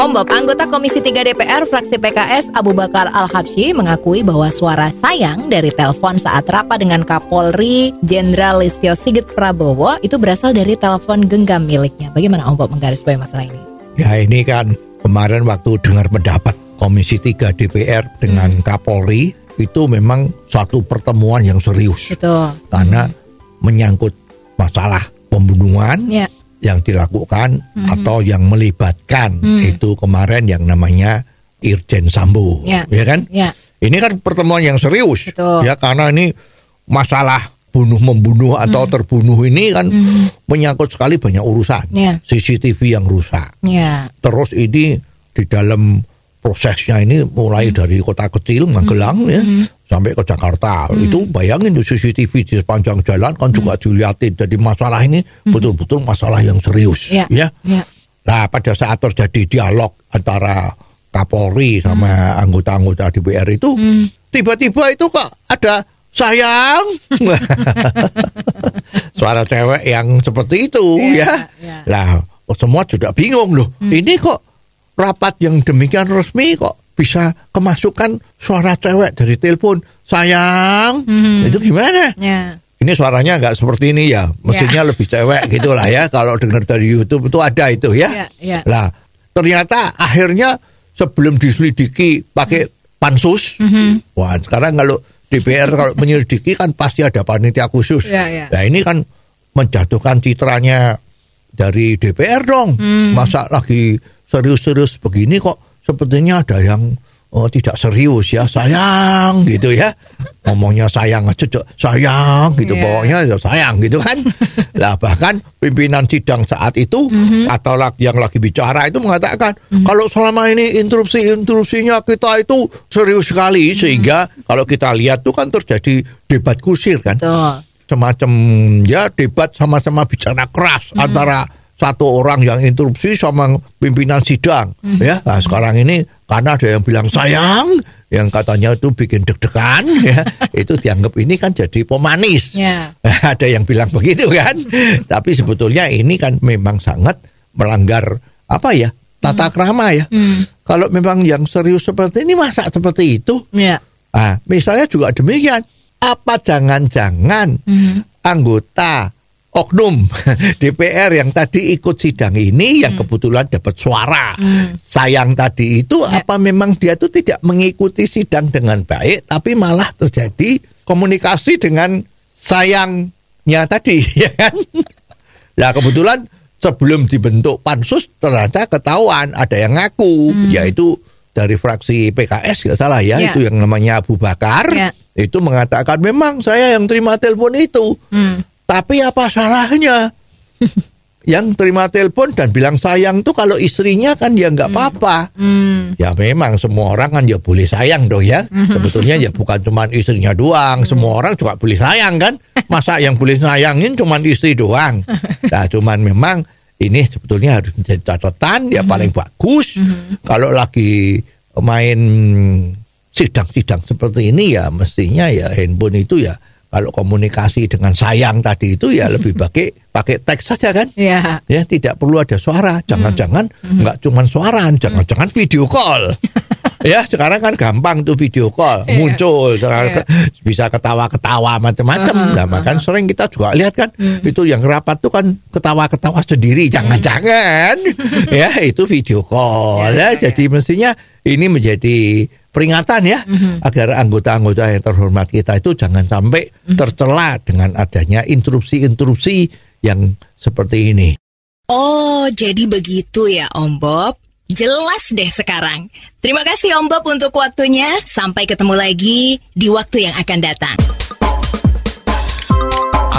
Om Bob, anggota Komisi 3 DPR fraksi PKS Abu Bakar Al-Habsyi mengakui bahwa suara sayang dari telepon saat rapat dengan Kapolri Jenderal Listio Sigit Prabowo itu berasal dari telepon genggam miliknya. Bagaimana Om Bob menggarisbawahi masalah ini? Ya ini kan kemarin waktu dengar pendapat Komisi 3 DPR dengan Kapolri itu memang suatu pertemuan yang serius Betul. karena menyangkut masalah pembunuhan Ya. Yang dilakukan atau yang melibatkan itu kemarin yang namanya Irjen Sambo, Ya. kan? Ya. Ini kan pertemuan yang serius, Betul. ya karena ini masalah bunuh membunuh atau terbunuh ini kan menyangkut sekali banyak urusan, Ya. CCTV yang rusak, Ya. terus ini di dalam prosesnya ini mulai dari kota kecil Magelang ya sampai ke Jakarta itu bayangin tuh CCTV di sepanjang jalan kan juga dilihatin jadi masalah ini betul-betul masalah yang serius Ya. ya Ya. Nah, pada saat terjadi dialog antara Kapolri sama anggota-anggota DPR itu, tiba-tiba itu kok ada sayang. Suara cewek yang seperti itu ya. iya. Lah, semua sudah bingung loh. Ini kok rapat yang demikian resmi kok bisa kemasukan suara cewek dari telepon sayang. Itu gimana? Ya. Ini suaranya nggak seperti ini ya, mestinya lebih cewek gitulah ya. Kalau dengar dari YouTube itu ada itu ya. Ya, ya. Lah ternyata akhirnya sebelum diselidiki pakai pansus, Mhm. wah sekarang kalau DPR kalau menyelidiki kan pasti ada panitia khusus. Ya, ya. Nah ini kan menjatuhkan citranya dari DPR dong. Hmm. Masa lagi serius-serius begini kok sepertinya ada yang oh, tidak serius ya sayang gitu ya ngomongnya sayang aja sayang gitu Iya. bawanya ya sayang gitu kan lah bahkan pimpinan sidang saat itu Mhm. atau yang lagi bicara itu mengatakan kalau selama ini interupsi-interupsinya kita itu serius sekali Mhm. sehingga kalau kita lihat tuh kan terjadi debat kusir kan Betul. semacam ya debat sama-sama bicara keras Mhm. antara satu orang yang interupsi sama pimpinan sidang Mhm. ya. Nah sekarang ini karena ada yang bilang sayang yang katanya itu bikin deg-degan ya. Itu dianggap ini kan jadi pemanis. Ya. ada yang bilang begitu kan. Tapi sebetulnya ini kan memang sangat melanggar apa ya tata krama ya. Kalau memang yang serius seperti ini masa seperti itu? Ya. Nah, misalnya juga demikian. Apa jangan-jangan anggota oknum DPR yang tadi ikut sidang ini yang kebetulan dapat suara sayang tadi itu Ya. apa memang dia tuh tidak mengikuti sidang dengan baik tapi malah terjadi komunikasi dengan sayangnya tadi ya kan? Nah kebetulan sebelum dibentuk pansus ternyata ketahuan ada yang ngaku yaitu dari fraksi PKS nggak salah ya, Ya. itu yang namanya Abu Bakar Ya. itu mengatakan memang saya yang terima telepon itu Hmm. Tapi apa salahnya? Yang terima telepon dan bilang sayang tuh kalau istrinya kan ya nggak apa-apa. Hmm. Ya memang semua orang kan ya boleh sayang dong ya. Sebetulnya ya bukan cuma istrinya doang, semua orang juga boleh sayang kan. Masa yang boleh sayangin cuma istri doang. Nah cuman memang ini sebetulnya harus menjadi catatan ya paling bagus. Kalau lagi main sidang-sidang seperti ini ya mestinya ya handphone itu ya kalau komunikasi dengan sayang tadi itu ya lebih pakai pakai teks saja kan? Ya. ya tidak perlu ada suara. Jangan-jangan nggak cuman suara jangan-jangan video call. Ya sekarang kan gampang tuh video call Iya. muncul sekarang Iya. bisa ketawa-ketawa macam-macam. Nah makan sering kita juga lihat kan itu yang rapat tuh kan ketawa-ketawa sendiri jangan-jangan. Ya itu video call. Iya, ya iya, jadi mestinya ini menjadi peringatan ya agar anggota-anggota yang terhormat kita itu jangan sampai tercela dengan adanya interupsi-interupsi yang seperti ini. Oh, jadi begitu ya Om Bob. Jelas deh sekarang. Terima kasih Om Bob untuk waktunya. Sampai ketemu lagi di waktu yang akan datang.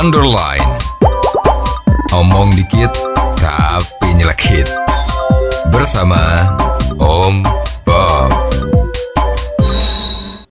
underline. Omong dikit tapi nyelekit. Bersama Om